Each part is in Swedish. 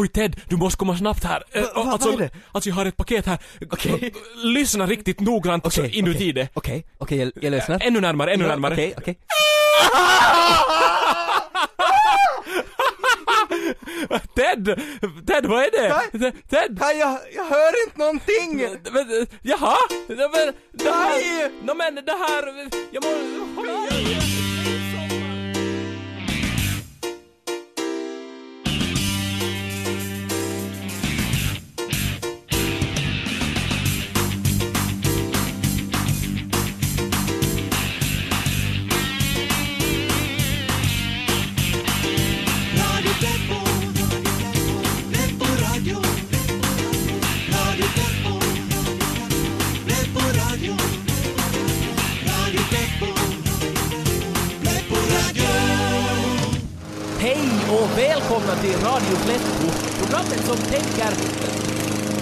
Oj Ted, du måste komma snabbt här. Eh, Va- va- alltså, vad är det? alltså jag har ett paket här. Okej. Lyssna riktigt noggrant så Okej, inuti okej. det. Okej, okej, jag, jag lyssnar. Ännu närmare, ännu Ja, närmare. Okej, okej. Ted! Ted, vad är det? Nej. Ted! Kaj, jag, jag hör inte någonting! Men, eh, jaha? Nej, Men, det här... Nej. No, men det här... Jag må... och välkomna till Radio Pleppo, programmet som tänker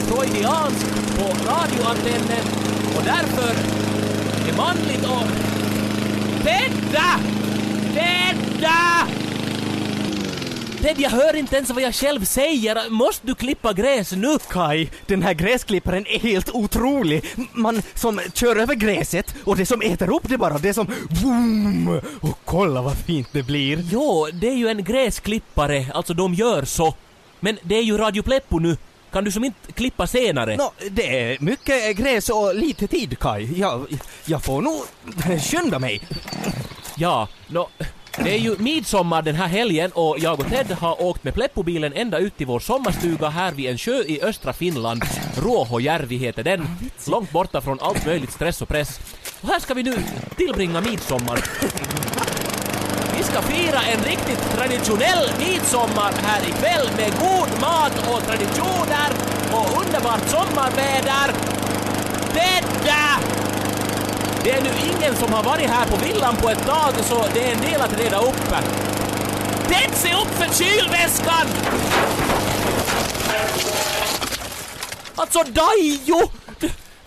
freudianskt på radioantennen och därför är manligt och... Tedda! Tedda! Ted, jag hör inte ens vad jag själv säger. Måste du klippa gräs nu? Kaj, den här gräsklipparen är helt otrolig. Man som kör över gräset och det som äter upp det bara, det som boom! Och kolla vad fint det blir. Jo, det är ju en gräsklippare, alltså de gör så. Men det är ju Radio Pleppo nu. Kan du som inte klippa senare? Nå, det är mycket gräs och lite tid Kaj. Jag, jag får nog skynda mig. Ja, nå, det är ju midsommar den här helgen och jag och Ted har åkt med Pleppobilen ända ut till vår sommarstuga här vid en sjö i östra Finland. Ruohojärvi heter den. Långt borta från allt möjligt stress och press. Och här ska vi nu tillbringa midsommar. Vi ska fira en riktigt traditionell midsommar här ikväll med god mat och traditioner och underbart sommarväder. Detta! Det är nu ingen som har varit här på villan på ett tag så det är en del att reda upp. Ted, se upp för kylväskan! Alltså Daijo!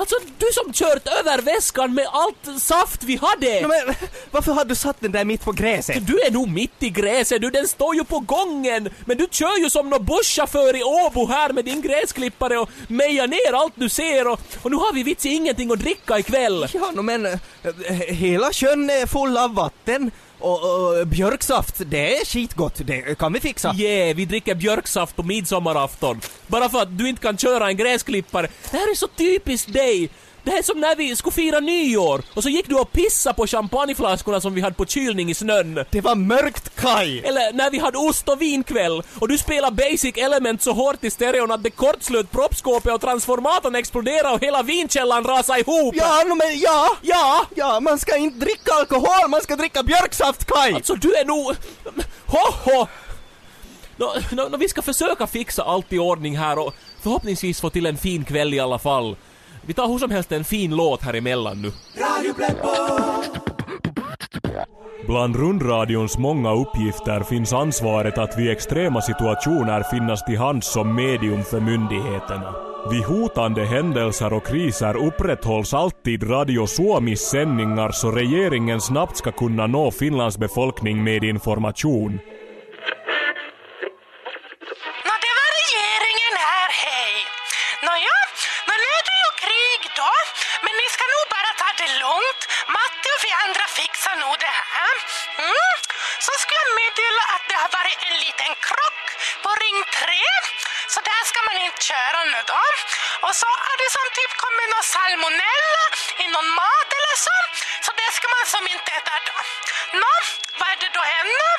Alltså du som kört över väskan med allt saft vi hade! Men varför har du satt den där mitt på gräset? Du är nog mitt i gräset du, den står ju på gången! Men du kör ju som någon busschaufför i Åbo här med din gräsklippare och mejar ner allt du ser och, och nu har vi vits ingenting att dricka ikväll! Ja, no, men eh, hela sjön är full av vatten och, och björksaft, det är skitgott. Det kan vi fixa. Yeah, vi dricker björksaft på midsommarafton. Bara för att du inte kan köra en gräsklippare. Det här är så typiskt dig. Det här är som när vi skulle fira nyår och så gick du och pissade på champagneflaskorna som vi hade på kylning i snön. Det var mörkt Kaj! Eller när vi hade ost och vinkväll och du spelade Basic Element så hårt i stereon att det kortslöt proppskåpet och transformatorn exploderade och hela vinkällan rasade ihop. Ja, no, men ja! Ja! Ja, man ska inte dricka alkohol, man ska dricka björksaft Kaj! Alltså du är nog... Ho, ho. Nå, nå, nå, vi ska försöka fixa allt i ordning här och förhoppningsvis få till en fin kväll i alla fall. Vi tar hur som helst en fin låt här emellan nu. Radio Pleppo, Bland rundradions många uppgifter finns ansvaret att vid extrema situationer finnas till hands som medium för myndigheterna. Vid hotande händelser och kriser upprätthålls alltid Radio Suomis sändningar så regeringen snabbt ska kunna nå Finlands befolkning med information. En liten krock på ring 3, så där ska man inte köra nu då. Och så har det som typ kommit någon salmonella i någon mat eller så, så det ska man som inte äta då. Nå, vad är det då händer?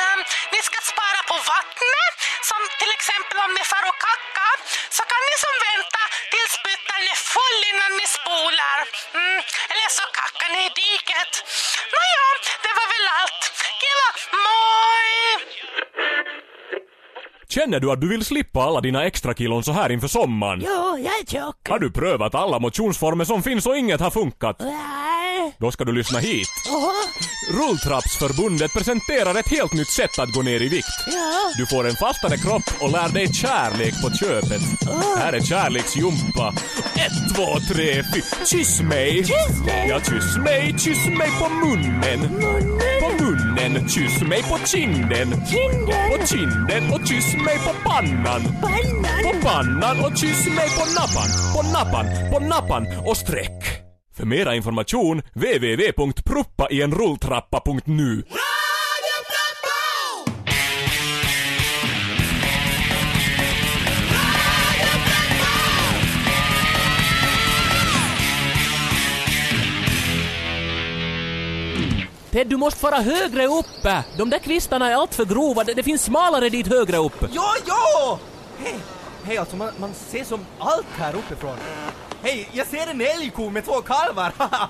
Um, ni ska spara på vattnet, som till exempel om ni far och kacka, så kan ni som vänta tills byttan är full innan ni spolar. Mm, eller så kackar ni i diket. Nåja, det var väl allt. Killa, moi! Känner du att du vill slippa alla dina extra kilon så här inför sommaren? Jo, jag är tjock. Har du prövat alla motionsformer som finns och inget har funkat? Nej. Då ska du lyssna hit. Rulltrappsförbundet presenterar ett helt nytt sätt att gå ner i vikt. Du får en fastare kropp och lär dig kärlek på köpet. Här är kärleksjumpa. Ett, två, tre, fyra. Kyss mig! Kyss dig. Ja, kyss mig, kyss mig på munnen. På munnen, kyss mig på kinden. Kinden. På kinden och kyss mig på pannan. Pannan. På pannan och kyss mig på nappan. På nappan, på nappan och sträck. För mera information www.proppaienrulltrappa.nu Ted, du måste fara högre uppe. De där kvistarna är allt för grova. Det, det finns smalare dit högre upp. Jo, jo! Hej, hej alltså man, man ser som allt här uppifrån. Hej, jag ser en älgko med två kalvar!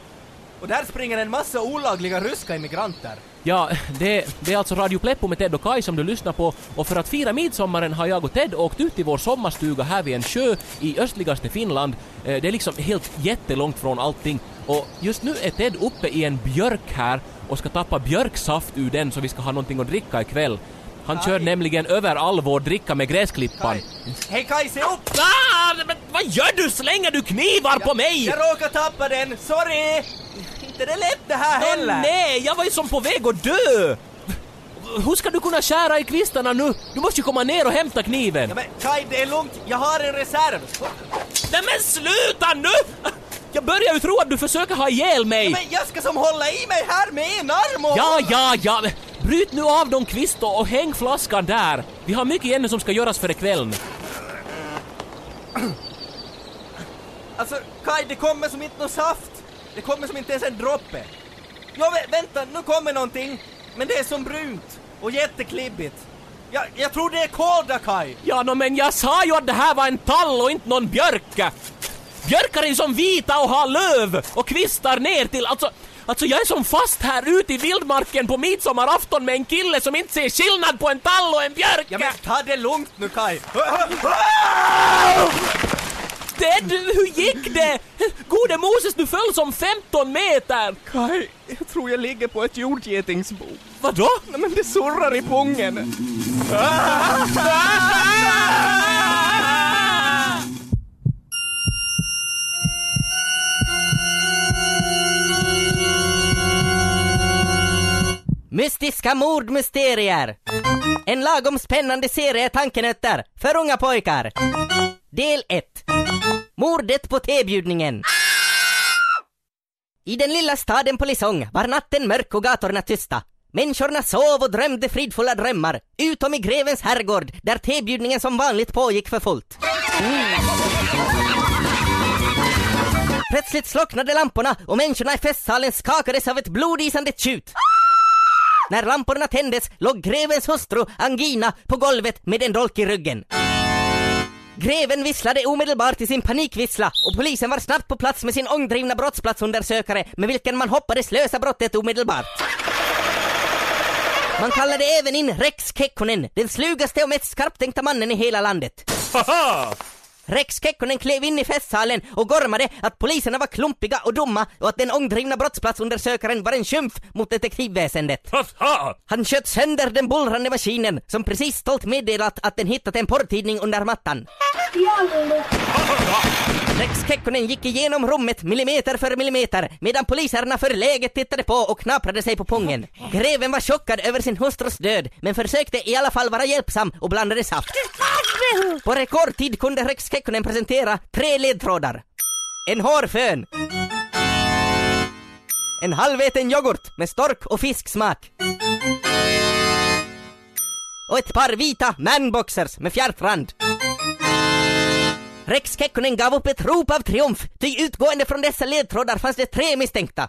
Och där springer en massa olagliga ryska immigranter. Ja, det, det är alltså Radio Pleppo med Ted och Kai som du lyssnar på och för att fira midsommaren har jag och Ted åkt ut till vår sommarstuga här vid en sjö i östligaste Finland. Eh, det är liksom helt jättelångt från allting och just nu är Ted uppe i en björk här och ska tappa björksaft ur den så vi ska ha någonting att dricka ikväll. Han kör Kai. nämligen över all vår dricka med gräsklippan. Hej Kai, se upp! Ah, men vad gör du? Slänger du knivar på mig? Jag råkade tappa den, sorry! Inte det lätt det här heller! nej, jag var ju som på väg att dö! Hur ska du kunna skära i kvistarna nu? Du måste ju komma ner och hämta kniven. Ja, men Kai, det är lugnt, jag har en reserv! Nej men sluta nu! Jag börjar ju tro att du försöker ha ihjäl Ja, mig. men jag ska som hålla i mig här med en arm och... Ja, ja, ja. Bryt nu av de kvist och häng flaskan där. Vi har mycket ännu som ska göras för ikvällen. Alltså, Kai, det kommer som inte någon saft. Det kommer som inte ens en droppe. Ja, vä- vänta, nu kommer någonting. Men det är som brunt och jätteklibbigt. Jag, jag tror det är kolda, Kai. Ja, no, men jag sa ju att det här var en tall och inte någon björk. Björkar är som vita och har löv och kvistar ner till, alltså Alltså jag är som fast här ute i vildmarken på midsommarafton med en kille som inte ser skillnad på en tall och en björk! Ja, men ta det lugnt nu, Kai. Ted, hur gick det? Gode Moses, du föll som 15 meter! Kai, jag tror jag ligger på ett jordgetingsbo. Vadå? Nej, men det surrar i pungen. Mystiska mordmysterier. En lagom spännande serie tankenötter för unga pojkar. Del 1. Mordet på tebjudningen. I den lilla staden på Lisong var natten mörk och gatorna tysta. Människorna sov och drömde fridfulla drömmar, utom i grevens herrgård där tebjudningen som vanligt pågick för fullt. Plötsligt slocknade lamporna och människorna i festsalen skakades av ett blodisande tjut. När lamporna tändes låg grevens hustru Angina på golvet med en dolk i ryggen. Greven visslade omedelbart i sin panikvissla och polisen var snabbt på plats med sin ångdrivna brottsplatsundersökare med vilken man hoppades lösa brottet omedelbart. Man kallade även in Rex Kekkonen, den slugaste och mest skarptänkta mannen i hela landet. Haha! Rex Kekkonen klev in i festsalen och gormade att poliserna var klumpiga och dumma och att den ångdrivna brottsplatsundersökaren var en skymf mot detektivväsendet. Han sköt sönder den bullrande maskinen som precis stolt meddelat att den hittat en porrtidning under mattan. Rex Kekkonen gick igenom rummet millimeter för millimeter medan poliserna förläget tittade på och knaprade sig på pungen. Greven var chockad över sin hustrus död men försökte i alla fall vara hjälpsam och blandade saft. På rekordtid kunde Rex Kekkonen presentera tre ledtrådar. En hårfön. En halväten yoghurt med stork och fisksmak. Och ett par vita manboxers med fjärtrand. Rex Kekkonen gav upp ett rop av triumf, ty utgående från dessa ledtrådar fanns det tre misstänkta.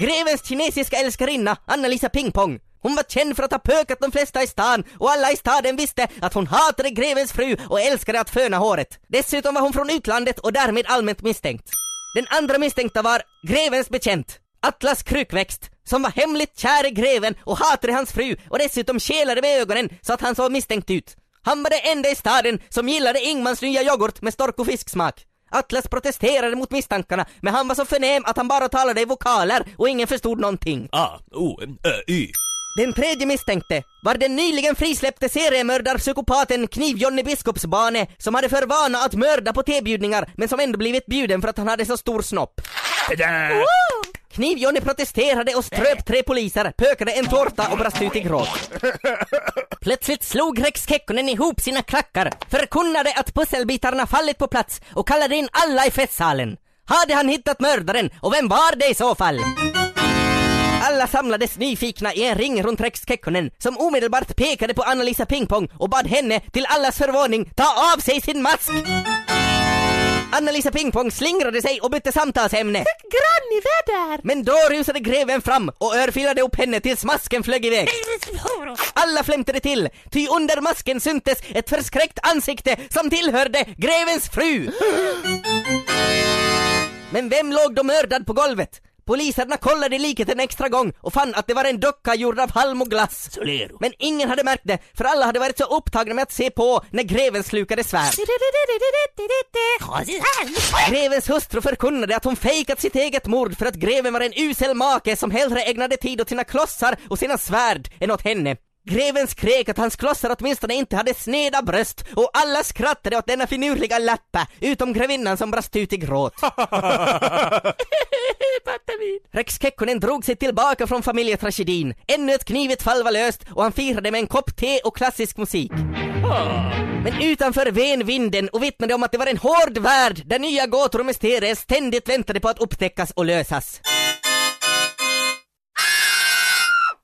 Grevens kinesiska älskarinna, Anna-Lisa Pingpong. Hon var känd för att ha pökat de flesta i stan och alla i staden visste att hon hatade grevens fru och älskade att föna håret. Dessutom var hon från utlandet och därmed allmänt misstänkt. Den andra misstänkta var grevens bekänt, Atlas Krukväxt, som var hemligt kär i greven och hatade hans fru och dessutom kelade med ögonen så att han såg misstänkt ut. Han var den enda i staden som gillade Ingmans nya yoghurt med stork och fisksmak. Atlas protesterade mot misstankarna, men han var så förnäm att han bara talade i vokaler och ingen förstod någonting. Ah, oh, A, O, N, Ö, Y. Den tredje misstänkte var den nyligen frisläppte seriemördarpsykopaten Kniv-Johnny Biskopsbane som hade för vana att mörda på tebjudningar men som ändå blivit bjuden för att han hade så stor snopp. Kniv-Johnny protesterade och ströp tre poliser, pökade en tårta och brast ut i gråt. Plötsligt slog Rex Kekkonen ihop sina klackar, förkunnade att pusselbitarna fallit på plats och kallade in alla i festsalen. Hade han hittat mördaren och vem var det i så fall? Alla samlades nyfikna i en ring runt Rex Kekkonen som omedelbart pekade på Anna-Lisa Pingpong och bad henne till allas förvåning ta av sig sin mask. Anna-Lisa Pingpong slingrade sig och bytte samtalsämne. Där? Men då rusade greven fram och örfilade upp henne tills masken flög iväg. Alla flämtade till, ty under masken syntes ett förskräckt ansikte som tillhörde grevens fru. Men vem låg då mördad på golvet? Poliserna kollade liket en extra gång och fann att det var en docka gjord av halm och glass. Men ingen hade märkt det, för alla hade varit så upptagna med att se på när greven slukade svärd. Grevens hustru förkunnade att hon fejkat sitt eget mord för att greven var en usel make som hellre ägnade tid åt sina klossar och sina svärd än åt henne. Greven skrek att hans klossar åtminstone inte hade sneda bröst och alla skrattade åt denna finurliga läppa, utom grevinnan som brast ut i gråt. Rex Kekkonen drog sig tillbaka från familjetragedin. Ännu ett knivigt fall var löst och han firade med en kopp te och klassisk musik. Men utanför ven vinden och vittnade om att det var en hård värld där nya gåtor och mysterier ständigt väntade på att upptäckas och lösas.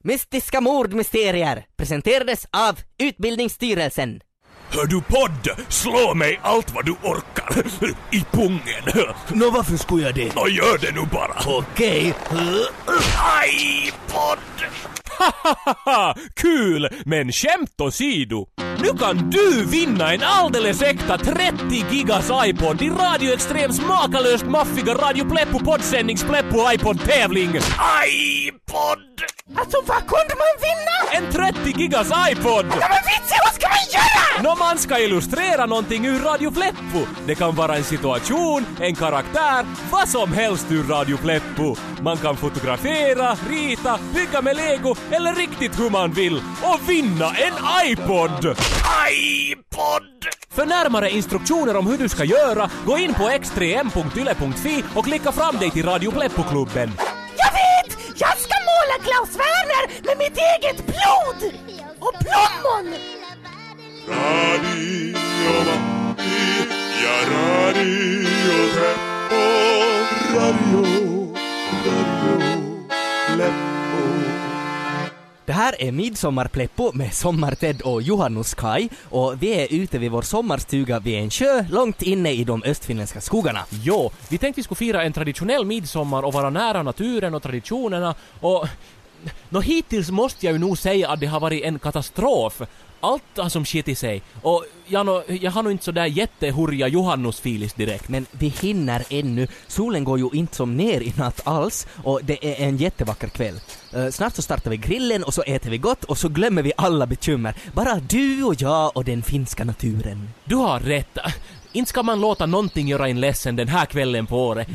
Mystiska mordmysterier presenterades av Utbildningsstyrelsen. Hör du podd? Slå mig allt vad du orkar. I pungen. Nå, varför skulle jag det? Nå, gör det nu bara. Okej. Aj, podd! Haha, kul! Men skämt åsido. Nu kan du vinna en alldeles äkta 30 gigas iPod i Radio Extrems makalöst maffiga Radio Pleppo poddsändnings Pleppo iPod-tävling. Aj, podd! Alltså vad kunde man vinna? En 30 gigas iPod! Ja men vitsen, vad ska man göra? Nå, man ska illustrera någonting ur Radio Pleppo. Det kan vara en situation, en karaktär, vad som helst ur Radio Pleppo. Man kan fotografera, rita, bygga med lego eller riktigt hur man vill och vinna en iPod! Aj, podd! För närmare instruktioner om hur du ska göra, gå in på x3m.yle.fi och klicka fram dig till Radio Pleppo-klubben. Jag ska måla Klaus Werner med mitt eget blod! Och plommon! Radio Matti ja Radio Pleppo. Radio, Radio Pleppo. Det här är Midsommarpleppo med Sommar-Ted och Johannus Kai och vi är ute vid vår sommarstuga vid en sjö långt inne i de östfinländska skogarna. Jo, vi tänkte vi skulle fira en traditionell midsommar och vara nära naturen och traditionerna och... Nå hittills måste jag ju nog säga att det har varit en katastrof. Allt har som skitit sig och jag, nå, jag har nog inte sådär jättehurja Johannus-filis direkt. Men vi hinner ännu. Solen går ju inte som ner i natt alls och det är en jättevacker kväll. Eh, snart så startar vi grillen och så äter vi gott och så glömmer vi alla bekymmer. Bara du och jag och den finska naturen. Du har rätt. Inte ska man låta någonting göra en ledsen den här kvällen på året.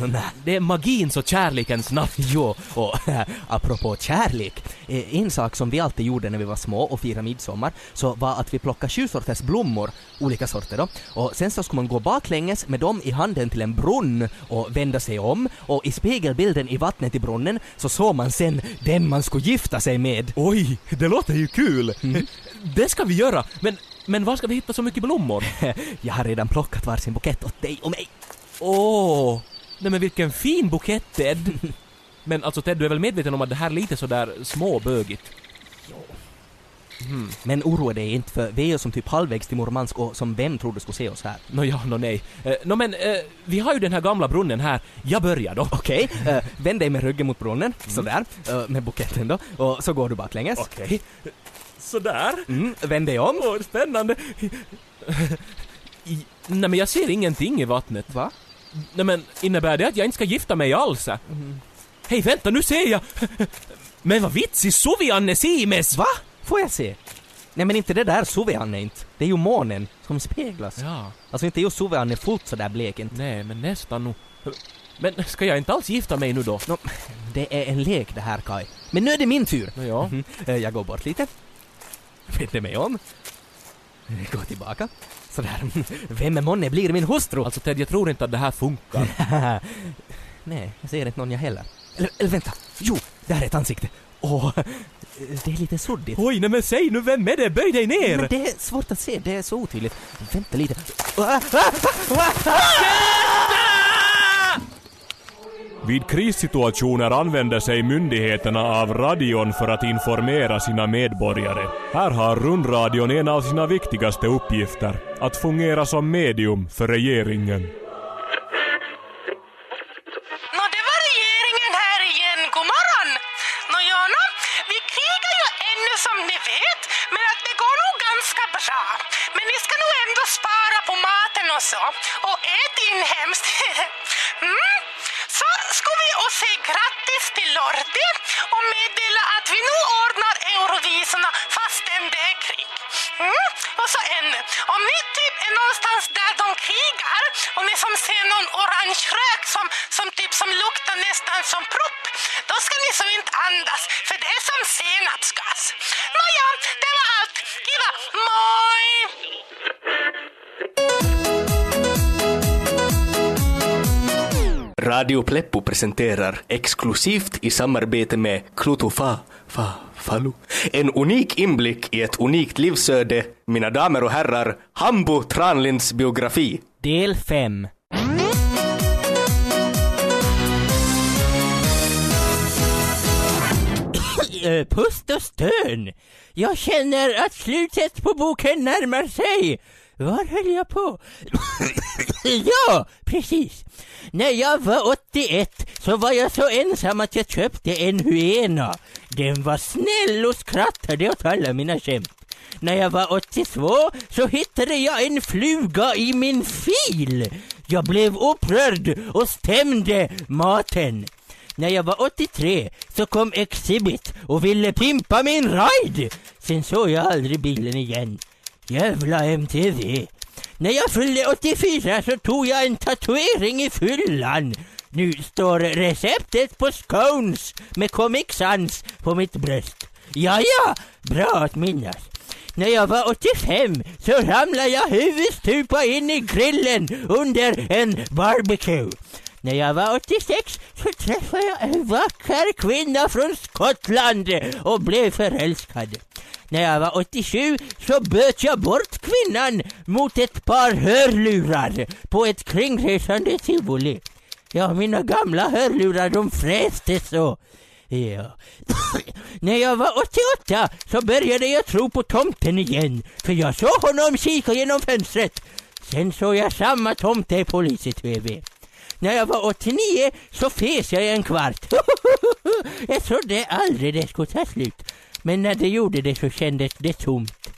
Det är magins och kärlekens natt. Jo, och apropå kärlek. eh, En sak som vi alltid gjorde när vi var små och firade midsommar så var att vi plockade sju sorters blommor, olika sorter då, och sen så skulle man gå baklänges med dem i handen till en brunn och vända sig om och i spegelbilden i vattnet i brunnen så såg man sen den man skulle gifta sig med. Oj, det låter ju kul! Det ska vi göra, men, men var ska vi hitta så mycket blommor? Jag har redan plockat varsin bukett åt dig och mig. Åh! Nej men vilken fin bukett Ted! Men alltså Ted, du är väl medveten om att det här är lite sådär småbögigt? Men oroa dig inte för vi är ju som typ halvvägs till Murmansk och som vem tror du skulle se oss här? Nå ja, nå nej. Eh, Nå men, eh, vi har ju den här gamla brunnen här. Jag börjar då. Okej, eh, vänd dig med ryggen mot brunnen, sådär, eh, med buketten då, och så går du baklänges. Okej. Sådär. Mm, vänd dig om. Åh, spännande. I, nej men jag ser ingenting i vattnet. Va? Nej men, innebär det att jag inte ska gifta mig alls? Hej vänta, nu ser jag! Men vad vitsig Suvianne Simes! Va? Får jag se? Nej men inte det där Suveanne inte. Det är ju månen som speglas. Ja, Alltså inte just Suveanne fullt sådär blek inte. nej men nästan nog. Men ska jag inte alls gifta mig nu då? Nå, det är en lek det här Kai. Men nu är det min tur. Ja. Mhm. Eh, Jag går bort lite. Vänder mig om. Går tillbaka. Sådär. Vem är månne blir min hustru? Alltså Ted, jag tror inte att det här funkar. Nej, jag ser inte någon jag heller. Eller, eller vänta. Jo, där är ett ansikte. Åh, det är lite suddigt. Oj, nej men säg nu vem är det? Böj dig ner! Men det är svårt att se, det är så otydligt. Vänta lite. Ah, ah, ah, ah! Vid krissituationer använder sig myndigheterna av radion för att informera sina medborgare. Här har rundradion en av sina viktigaste uppgifter, att fungera som medium för regeringen. Nästan som propp, då ska ni så inte andas för det är som senapsgas. Nåja, det var allt. Kiva, moi! Radio Pleppo presenterar exklusivt i samarbete med Klutofa, fa, Falu, en unik inblick i ett unikt livsöde, mina damer och herrar, Hambo Tranlinds biografi. Del 5. Eh, Pust och stön. Jag känner att slutet på boken närmar sig. Var höll jag på? ja, precis. När jag var 81 så var jag så ensam att jag köpte en hyena. Den var snäll och skrattade åt alla mina skämt. När jag var 82 så hittade jag en fluga i min fil. Jag blev upprörd och stämde maten. När jag var 83 så kom Exhibit och ville pimpa min ride. Sen såg jag aldrig bilen igen. Jävla MTV. När jag fyllde 84 så tog jag en tatuering i fyllan. Nu står receptet på scones med Comic Sans på mitt bröst. Ja, ja, bra att minnas. När jag var 85 så ramlade jag huvudstupa in i grillen under en barbecue. När jag var 86 så träffade jag en vacker kvinna från Skottland och blev förälskad. När jag var 87 så böt jag bort kvinnan mot ett par hörlurar på ett kringresande tivoli. Ja, mina gamla hörlurar de fräste så. Ja. När jag var 88 så började jag tro på tomten igen, för jag såg honom kika genom fönstret. Sen såg jag samma tomte i polis-tv. När jag var 89 så fes jag i en kvart. jag trodde aldrig det skulle ta slut. Men när det gjorde det så kändes det tomt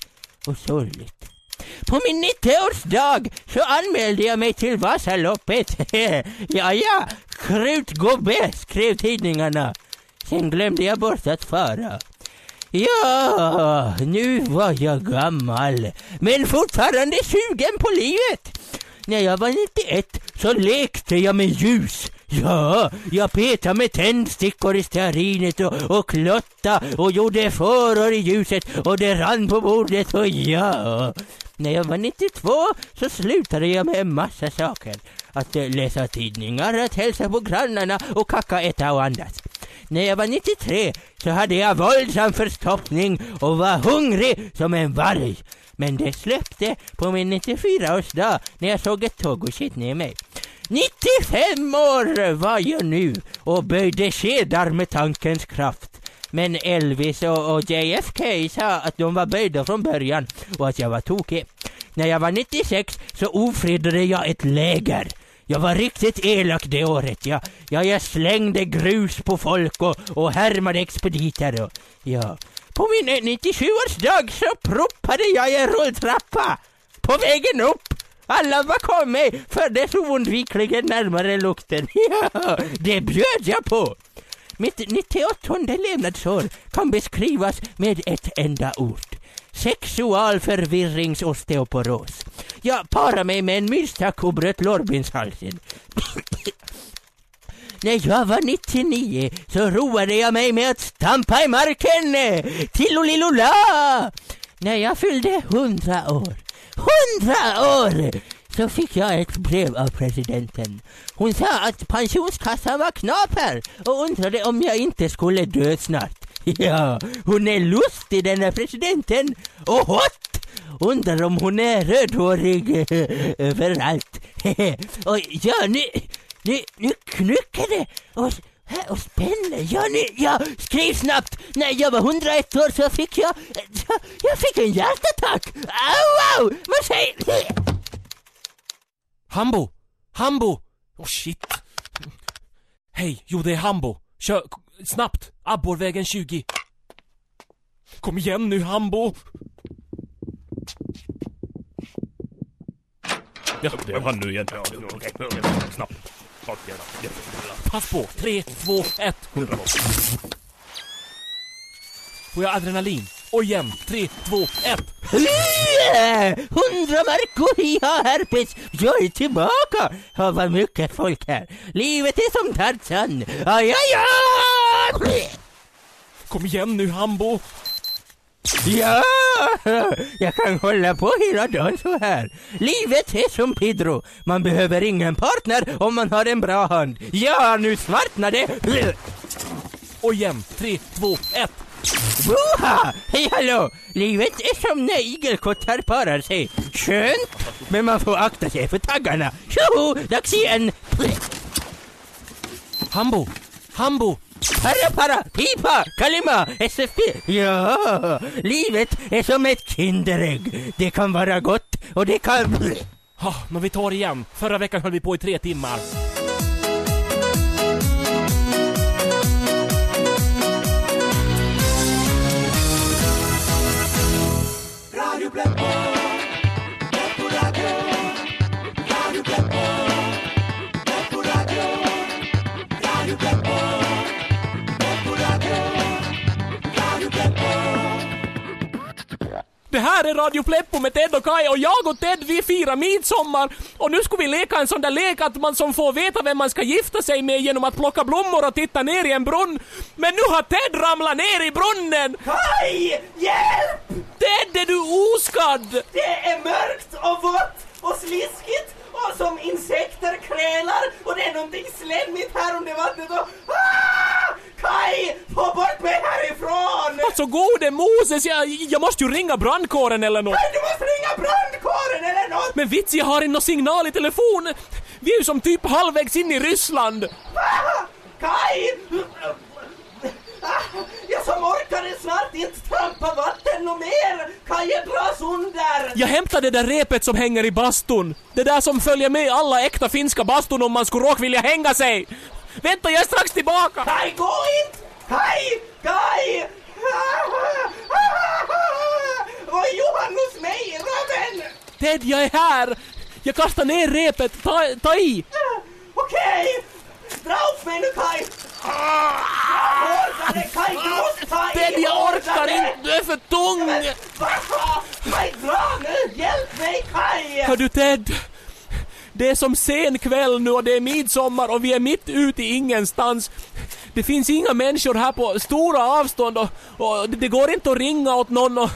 och sorgligt. På min 90-årsdag så anmälde jag mig till Vasaloppet. ja, ja, krutgubbe skrev tidningarna. Sen glömde jag bort att fara. Ja, nu var jag gammal, men fortfarande sugen på livet. När jag var 91 så lekte jag med ljus. Ja, jag petade med tändstickor i stearinet och, och klotta och gjorde föror i ljuset och det rann på bordet och ja. När jag var 92 så slutade jag med en massa saker. Att eh, läsa tidningar, att hälsa på grannarna och kacka, äta och andas. När jag var 93 så hade jag våldsam förstoppning och var hungrig som en varg. Men det släppte på min 94-årsdag när jag såg ett tåg och shit ner mig. 95 år var jag nu och böjde skedar med tankens kraft. Men Elvis och, och JFK sa att de var böjda från början och att jag var tokig. När jag var 96 så ofredade jag ett läger. Jag var riktigt elak det året. Jag, ja, jag slängde grus på folk och, och härmade expediter. Och, ja. På min 97-årsdag så proppade jag i en rulltrappa på vägen upp. Alla bakom mig fördes oundvikligen närmare lukten. Ja, det bjöd jag på. Mitt 98 levnadsår kan beskrivas med ett enda ord. sexualförvirringsosteoporos. Jag parade mig med en myrstack och bröt lårbenshalsen. När jag var 99 så roade jag mig med att stampa i marken. Tillolilola! När jag fyllde 100 år, 100 år! Så fick jag ett brev av presidenten. Hon sa att pensionskassan var knaper och undrade om jag inte skulle dö snart. Ja, hon är lustig den här presidenten och hot! Undrar om hon är rödhårig överallt. och ja, nu, nu, nu knycker det och, och spänner. Ja, nu, ja, skriv snabbt. När jag var 101 år så fick jag, jag, jag fick en hjärtattack. Au, au! Man säger... Hambo! Hambo! Oh shit. Hej, jo det är Hambo. Kör, snabbt! Abborrvägen 20. Kom igen nu Hambo! Ja, det var nu igen. Okej, snabbt. Pass på! 3, 2, 1. Får jag adrenalin? Och igen! 3, 2, 1. Hundra markor, ja herpes, jag är tillbaka! Ja, vad mycket folk här. Livet är som Tarzan. Aj, aj, aj! Kom igen nu Hambo! Ja, jag kan hålla på hela dagen så här. Livet är som Pedro. Man behöver ingen partner om man har en bra hand. Ja, nu svartnar det. Och igen! 3, 2, 1. Boha! Hej hallå! Livet är som när igelkottar parar sig. Skönt, men man får akta sig för taggarna. Tjoho! Dags igen! Hambo! Hambo! Para, para, pipa, kalima, SFP. Ja, livet är som ett Kinderägg. Det kan vara gott och det kan... Oh, men vi tar igen. Förra veckan höll vi på i tre timmar. Det här är Radio Pleppo med Ted och Kai och jag och Ted vi firar midsommar och nu ska vi leka en sån där lek att man som får veta vem man ska gifta sig med genom att plocka blommor och titta ner i en brunn. Men nu har Ted ramlat ner i brunnen! Kaj! Hjälp! Ted, är du oskadd? Det är mörkt och vått och sliskigt och som insekter krälar och det är någonting slemmigt här under vattnet och... Ah! Kaj! Få bort mig härifrån! Gode Moses, jag, jag måste ju ringa brandkåren eller nåt. Du måste ringa brandkåren eller nåt! Men vits, jag har inte signal i telefon. Vi är ju som typ halvvägs in i Ryssland. Ah! Kaj! Jag som orkade snart inte trampa vatten och mer! Kaj dras under! Jag hämtade det där repet som hänger i bastun. Det där som följer med alla äkta finska bastun om man skulle råka vilja hänga sig. Vänta, jag är strax tillbaka! Kaj, gå inte! Kaj! Kaj! Vad gjorde han hos mig, Raven? Ted, jag är här! Jag kastar ner repet, ta, ta i! Okej! Dra upp mig nu, Kaj! Jag orkar det, Kaj! Du måste ta i! Ted, jag orkar inte, du är för tung! Kaj, dra nu! Hjälp mig, Kaj! Hör du Ted? Det är som sen kväll nu och det är midsommar och vi är mitt ute i ingenstans. Det finns inga människor här på stora avstånd och, och det, det går inte att ringa åt någon och...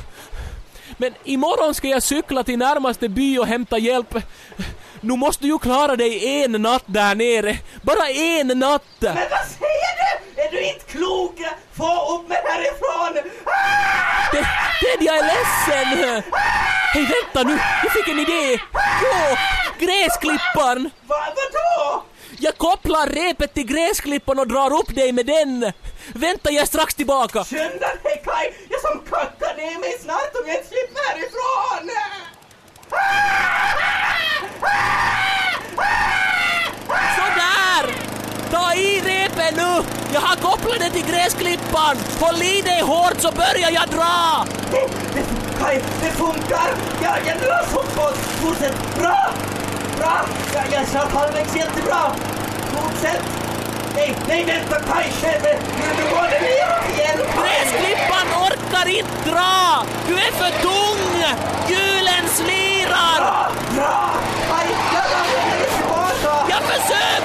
Men imorgon ska jag cykla till närmaste by och hämta hjälp. Nu måste du ju klara dig en natt där nere. Bara en natt! Men vad säger du? Är du inte klok? Få upp mig härifrån! Ah! Ted, Ted, jag är ledsen! Hej, vänta nu! Jag fick en idé! Jo, gräsklipparen! Va, vadå? Jag kopplar repet till gräsklipparen och drar upp dig med den. Vänta, jag är strax tillbaka. Skynda dig, Kaj! Jag som kackar ner mig snart om jag inte slipper härifrån! Sådär! Ta i repet nu! Jag har kopplat det till gräsklipparen. Håll i dig hårt så börjar jag dra. Kaj, det funkar! Jag, jag drar så hårt! Fortsätt! Bra! Bra! Jag, jag sa Palmex jättebra! Fortsätt! Nej, nej vänta! Pajskäve! Nu går det Hjälp mig! Gräsklippan orkar inte dra! Du är för tung! Hjulen slirar! Bra! Bra! Pajskäve! Jag försöker!